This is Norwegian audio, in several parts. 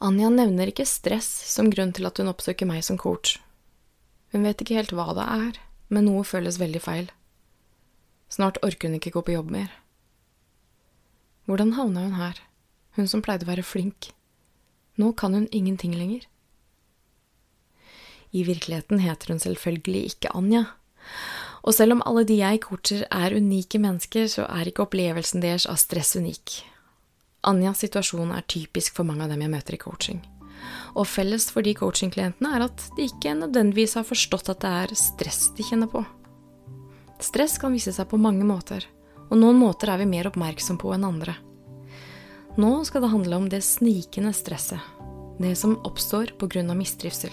Anja nevner ikke stress som grunn til at hun oppsøker meg som coach. Hun vet ikke helt hva det er, men noe føles veldig feil. Snart orker hun ikke gå på jobb mer. Hvordan havna hun her, hun som pleide å være flink? Nå kan hun ingenting lenger. I virkeligheten heter hun selvfølgelig ikke Anja. Og selv om alle de jeg coacher er unike mennesker, så er ikke opplevelsen deres av stress unik. Anjas situasjon er typisk for mange av dem jeg møter i coaching. Og felles for de coachingklientene er at de ikke nødvendigvis har forstått at det er stress de kjenner på. Stress kan vise seg på mange måter, og noen måter er vi mer oppmerksom på enn andre. Nå skal det handle om det snikende stresset, det som oppstår pga. mistrivsel.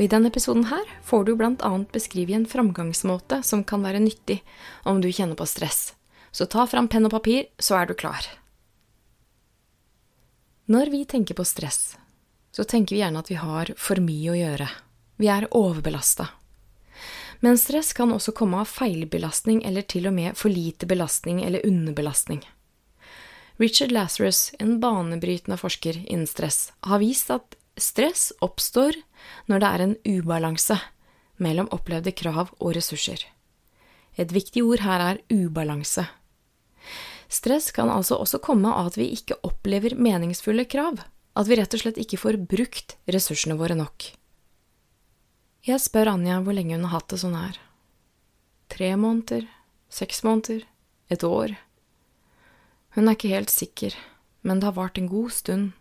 Og i denne episoden her får du annet beskrive en framgangsmåte som kan være nyttig om du kjenner på stress. Så ta fram penn og papir, så er du klar. Når vi tenker på stress, så tenker vi gjerne at vi har for mye å gjøre. Vi er overbelasta. Men stress kan også komme av feilbelastning eller til og med for lite belastning eller underbelastning. Richard Lazarus, en banebrytende forsker innen stress, har vist at Stress oppstår når det er en ubalanse mellom opplevde krav og ressurser. Et viktig ord her er ubalanse. Stress kan altså også komme av at vi ikke opplever meningsfulle krav, at vi rett og slett ikke får brukt ressursene våre nok. Jeg spør Anja hvor lenge hun har hatt det sånn her. Tre måneder? Seks måneder? Et år? Hun er ikke helt sikker, men det har vart en god stund.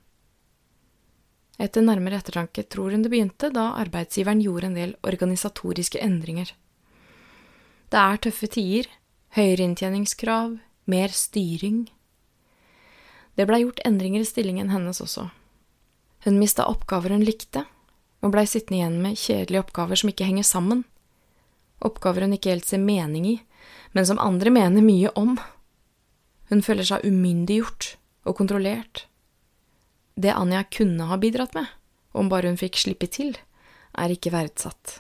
Etter nærmere ettertanke tror hun det begynte da arbeidsgiveren gjorde en del organisatoriske endringer. Det er tøffe tider, høyere inntjeningskrav, mer styring. Det blei gjort endringer i stillingen hennes også. Hun mista oppgaver hun likte, og blei sittende igjen med kjedelige oppgaver som ikke henger sammen. Oppgaver hun ikke helt ser mening i, men som andre mener mye om. Hun føler seg umyndiggjort og kontrollert. Det Anja kunne ha bidratt med, om bare hun fikk slippe til, er ikke verdsatt.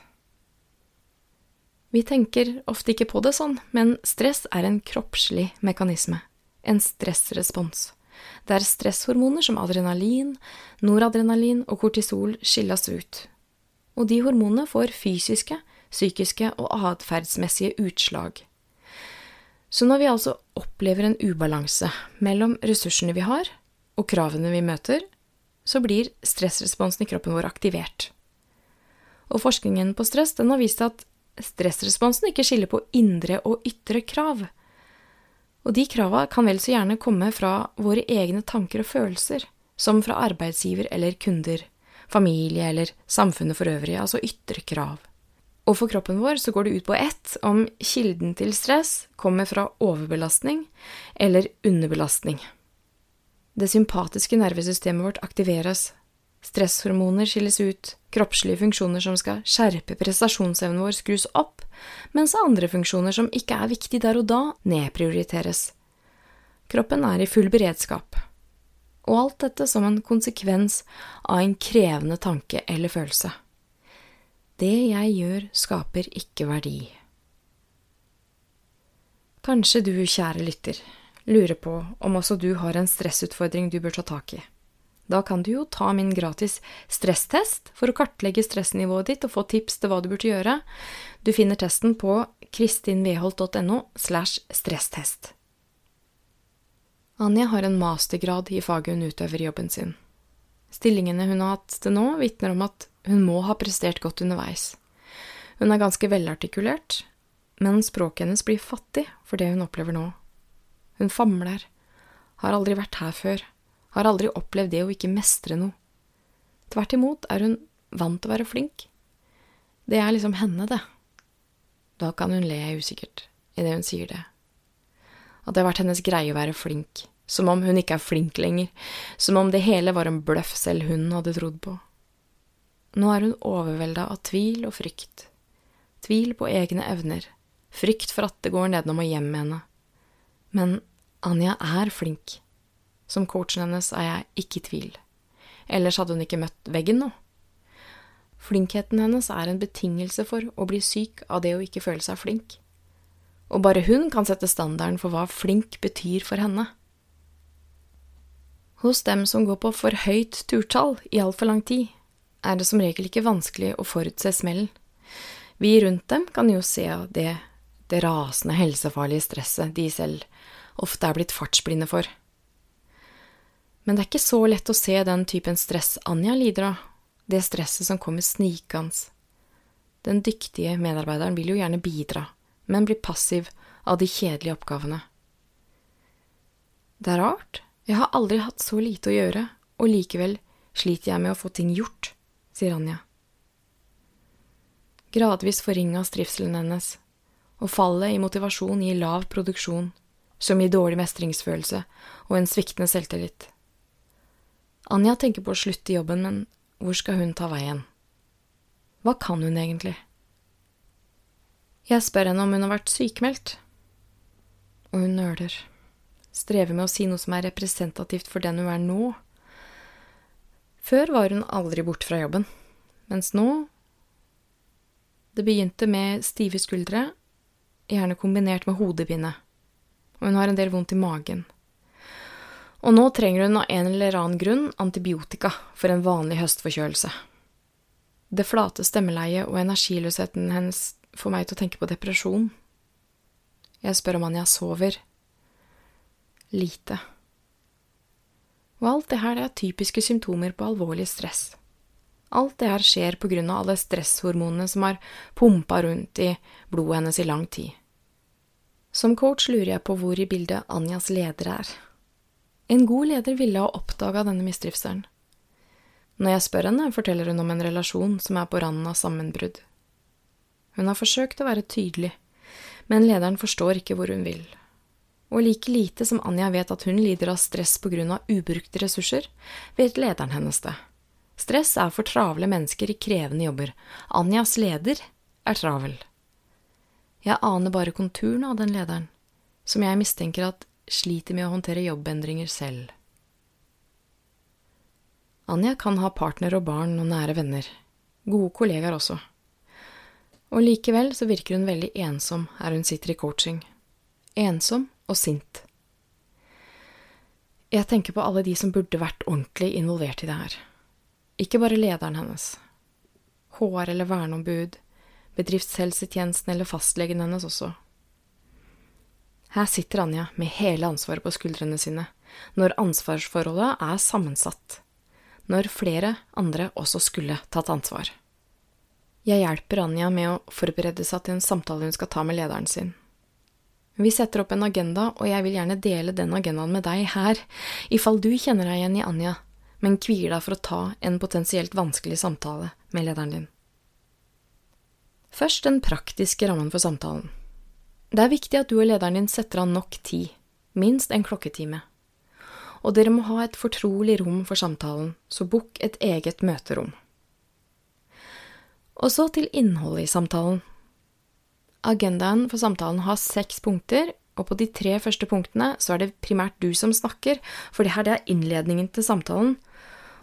Vi tenker ofte ikke på det sånn, men stress er en kroppslig mekanisme, en stressrespons, der stresshormoner som adrenalin, noradrenalin og kortisol skilles ut. Og de hormonene får fysiske, psykiske og atferdsmessige utslag. Så når vi altså opplever en ubalanse mellom ressursene vi har, og kravene vi møter, så blir stressresponsen i kroppen vår aktivert. Og forskningen på stress den har vist at stressresponsen ikke skiller på indre og ytre krav. Og de krava kan vel så gjerne komme fra våre egne tanker og følelser, som fra arbeidsgiver eller kunder, familie eller samfunnet for øvrig, altså ytre krav. Og for kroppen vår så går det ut på ett om kilden til stress kommer fra overbelastning eller underbelastning. Det sympatiske nervesystemet vårt aktiveres. Stresshormoner skilles ut, kroppslige funksjoner som skal skjerpe prestasjonsevnen vår, skrus opp, mens andre funksjoner som ikke er viktige der og da, nedprioriteres. Kroppen er i full beredskap. Og alt dette som en konsekvens av en krevende tanke eller følelse. Det jeg gjør, skaper ikke verdi. Kanskje du, kjære lytter, lurer på om også du har en stressutfordring du bør ta tak i. Da kan du jo ta min gratis stresstest for å kartlegge stressnivået ditt og få tips til hva du burde gjøre. Du finner testen på kristinveholt.no slash stresstest. Anja har en mastergrad i faget hun utøver i jobben sin. Stillingene hun har hatt til nå, vitner om at hun må ha prestert godt underveis. Hun er ganske velartikulert, men språket hennes blir fattig for det hun opplever nå. Hun famler, har aldri vært her før, har aldri opplevd det å ikke mestre noe. Tvert imot er hun vant til å være flink. Det er liksom henne, det. Da kan hun le usikkert idet hun sier det. At det har vært hennes greie å være flink, som om hun ikke er flink lenger, som om det hele var en bløff selv hun hadde trodd på. Nå er hun overvelda av tvil og frykt, tvil på egne evner, frykt for at det går nedenom og hjem med henne. Men Anja er flink. Som coachen hennes er jeg ikke i tvil. Ellers hadde hun ikke møtt veggen nå. Flinkheten hennes er en betingelse for å bli syk av det å ikke føle seg flink. Og bare hun kan sette standarden for hva flink betyr for henne. Hos dem som går på for høyt turtall i altfor lang tid, er det som regel ikke vanskelig å forutse smellen. Vi rundt dem kan jo se det, det rasende helsefarlige stresset de selv ofte er blitt fartsblinde for. Men det er ikke så lett å se den typen stress Anja lider av, det stresset som kommer snikende. Den dyktige medarbeideren vil jo gjerne bidra, men blir passiv av de kjedelige oppgavene. Det er rart, jeg har aldri hatt så lite å gjøre, og likevel sliter jeg med å få ting gjort, sier Anja. Gradvis forringas trivselen hennes, og fallet i motivasjon gir lav produksjon, som gir dårlig mestringsfølelse og en sviktende selvtillit. Anja tenker på å slutte i jobben, men hvor skal hun ta veien? Hva kan hun egentlig? Jeg spør henne om hun har vært sykemeldt, og hun nøler strever med å si noe som er representativt for den hun er nå. Før var hun aldri borte fra jobben, mens nå Det begynte med stive skuldre, gjerne kombinert med hodepine, og hun har en del vondt i magen. Og nå trenger hun av en eller annen grunn antibiotika for en vanlig høstforkjølelse. Det flate stemmeleiet og energiløsheten hennes får meg til å tenke på depresjon. Jeg spør om Anja sover lite. Og alt det her er typiske symptomer på alvorlig stress. Alt det her skjer på grunn av alle stresshormonene som har pumpa rundt i blodet hennes i lang tid. Som coach lurer jeg på hvor i bildet Anjas leder er. En god leder ville ha oppdaga denne mistrivselen. Når jeg spør henne, forteller hun om en relasjon som er på randen av sammenbrudd. Hun har forsøkt å være tydelig, men lederen forstår ikke hvor hun vil, og like lite som Anja vet at hun lider av stress på grunn av ubrukte ressurser, vet lederen hennes det. Stress er for travle mennesker i krevende jobber. Anjas leder er travel. Jeg aner bare konturene av den lederen, som jeg mistenker at sliter med å håndtere jobbendringer selv. Anja kan ha partner og barn og nære venner, gode kollegaer også. Og likevel så virker hun veldig ensom her hun sitter i coaching. Ensom og sint. Jeg tenker på alle de som burde vært ordentlig involvert i det her. Ikke bare lederen hennes. HR eller verneombud, bedriftshelsetjenesten eller fastlegen hennes også. Her sitter Anja med hele ansvaret på skuldrene sine, når ansvarsforholdet er sammensatt, når flere andre også skulle tatt ansvar. Jeg hjelper Anja med å forberede seg til en samtale hun skal ta med lederen sin. Vi setter opp en agenda, og jeg vil gjerne dele den agendaen med deg her, i fall du kjenner deg igjen i Anja, men kvier deg for å ta en potensielt vanskelig samtale med lederen din. Først den praktiske rammen for samtalen. Det er viktig at du og lederen din setter av nok tid, minst en klokketime. Og dere må ha et fortrolig rom for samtalen, så bukk et eget møterom. Og så til innholdet i samtalen. Agendaen for samtalen har seks punkter, og på de tre første punktene så er det primært du som snakker, for det her det er innledningen til samtalen,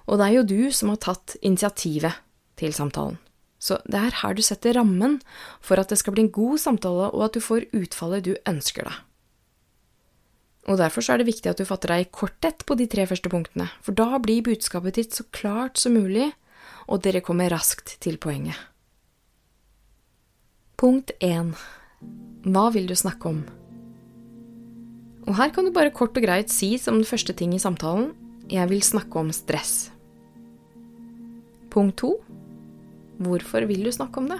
og det er jo du som har tatt initiativet til samtalen. Så det er her du setter rammen for at det skal bli en god samtale, og at du får utfallet du ønsker deg. Og derfor er det viktig at du fatter deg i korthet på de tre første punktene, for da blir budskapet ditt så klart som mulig, og dere kommer raskt til poenget. Punkt 1. Hva vil du snakke om? Og her kan du bare kort og greit si som den første ting i samtalen jeg vil snakke om stress. Punkt 2. Hvorfor vil du snakke om det?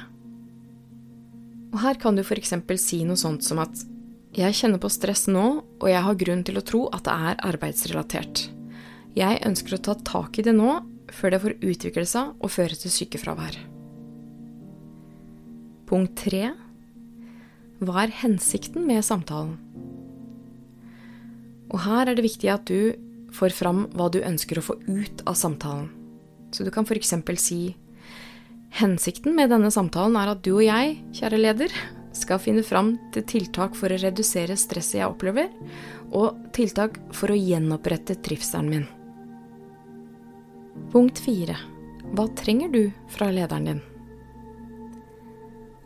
Og her kan du f.eks. si noe sånt som at jeg kjenner på stress nå, og jeg har grunn til å tro at det er arbeidsrelatert. Jeg ønsker å ta tak i det nå, før det får utvikle seg og føre til sykefravær. Punkt tre. Hva er hensikten med samtalen? Og her er det viktig at du får fram hva du ønsker å få ut av samtalen. Så du kan f.eks. si Hensikten med denne samtalen er at du og jeg, kjære leder, skal finne fram til tiltak for å redusere stresset jeg opplever, og tiltak for å gjenopprette trivselen min. Punkt fire. Hva trenger du fra lederen din?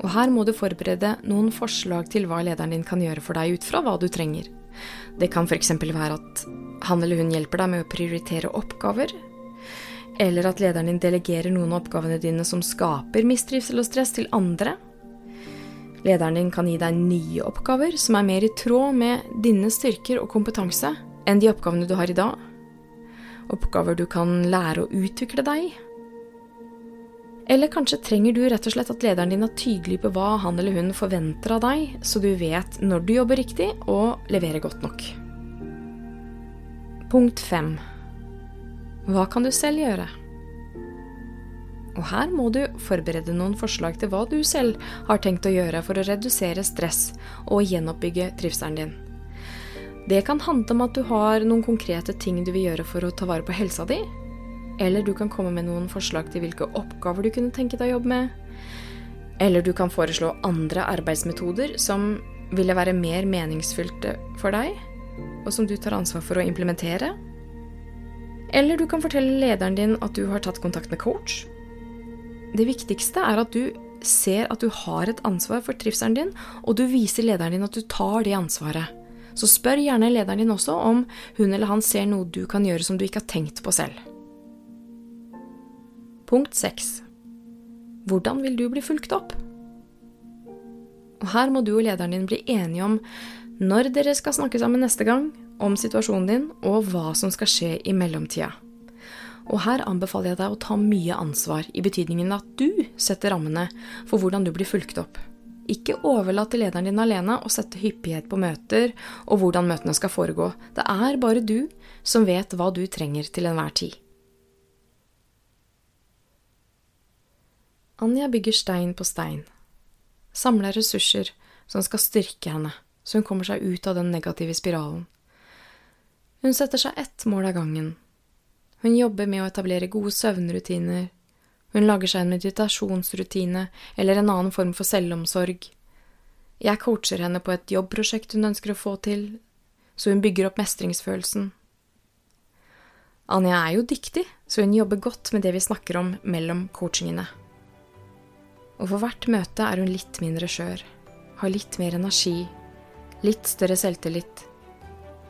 Og her må du forberede noen forslag til hva lederen din kan gjøre for deg ut fra hva du trenger. Det kan f.eks. være at han eller hun hjelper deg med å prioritere oppgaver, eller at lederen din delegerer noen av oppgavene dine som skaper mistrivsel og stress, til andre. Lederen din kan gi deg nye oppgaver som er mer i tråd med dine styrker og kompetanse enn de oppgavene du har i dag. Oppgaver du kan lære å utvikle deg i eller kanskje trenger du rett og slett at lederen din er tydelig på hva han eller hun forventer av deg, så du vet når du jobber riktig og leverer godt nok. Punkt fem. Hva kan du selv gjøre? Og her må du forberede noen forslag til hva du selv har tenkt å gjøre for å redusere stress og gjenoppbygge trivselen din. Det kan handle om at du har noen konkrete ting du vil gjøre for å ta vare på helsa di, eller du kan komme med noen forslag til hvilke oppgaver du kunne tenke deg å jobbe med. Eller du kan foreslå andre arbeidsmetoder som ville være mer meningsfylte for deg, og som du tar ansvar for å implementere. Eller du kan fortelle lederen din at du har tatt kontakt med coach. Det viktigste er at du ser at du har et ansvar for trivselen din, og du viser lederen din at du tar det ansvaret. Så spør gjerne lederen din også om hun eller han ser noe du kan gjøre som du ikke har tenkt på selv. Punkt 6. Hvordan vil du bli fulgt opp? Og Her må du og lederen din bli enige om når dere skal snakke sammen neste gang, om situasjonen din og hva som skal skje i mellomtida. Og her anbefaler jeg deg å ta mye ansvar, i betydningen at du setter rammene for hvordan du blir fulgt opp. Ikke overlat til lederen din alene å sette hyppighet på møter og hvordan møtene skal foregå. Det er bare du som vet hva du trenger til enhver tid. Anja bygger stein på stein, samler ressurser som skal styrke henne, så hun kommer seg ut av den negative spiralen. Hun setter seg ett mål av gangen. Hun jobber med å etablere gode søvnrutiner, hun lager seg en meditasjonsrutine eller en annen form for selvomsorg. Jeg coacher henne på et jobbprosjekt hun ønsker å få til, så hun bygger opp mestringsfølelsen. Anja er jo dyktig, så hun jobber godt med det vi snakker om mellom coachingene. Og for hvert møte er hun litt mindre skjør, har litt mer energi, litt større selvtillit,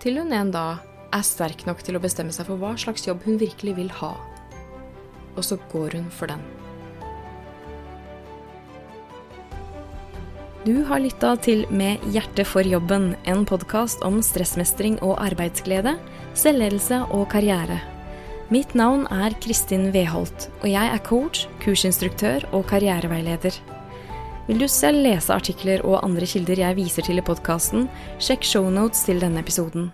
til hun en dag er sterk nok til å bestemme seg for hva slags jobb hun virkelig vil ha. Og så går hun for den. Du har lytta til Med hjertet for jobben, en podkast om stressmestring og arbeidsglede, selvledelse og karriere. Mitt navn er Kristin Weholt, og jeg er coach, kursinstruktør og karriereveileder. Vil du selv lese artikler og andre kilder jeg viser til i podkasten, sjekk shownotes til denne episoden.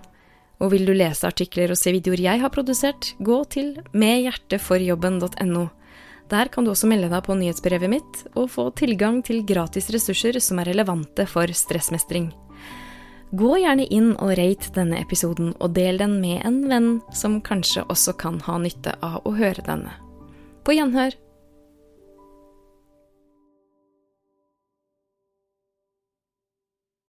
Og vil du lese artikler og se videoer jeg har produsert, gå til medhjerteforjobben.no. Der kan du også melde deg på nyhetsbrevet mitt og få tilgang til gratis ressurser som er relevante for stressmestring. Gå gjerne inn og rate denne episoden, og del den med en venn som kanskje også kan ha nytte av å høre denne. På gjenhør!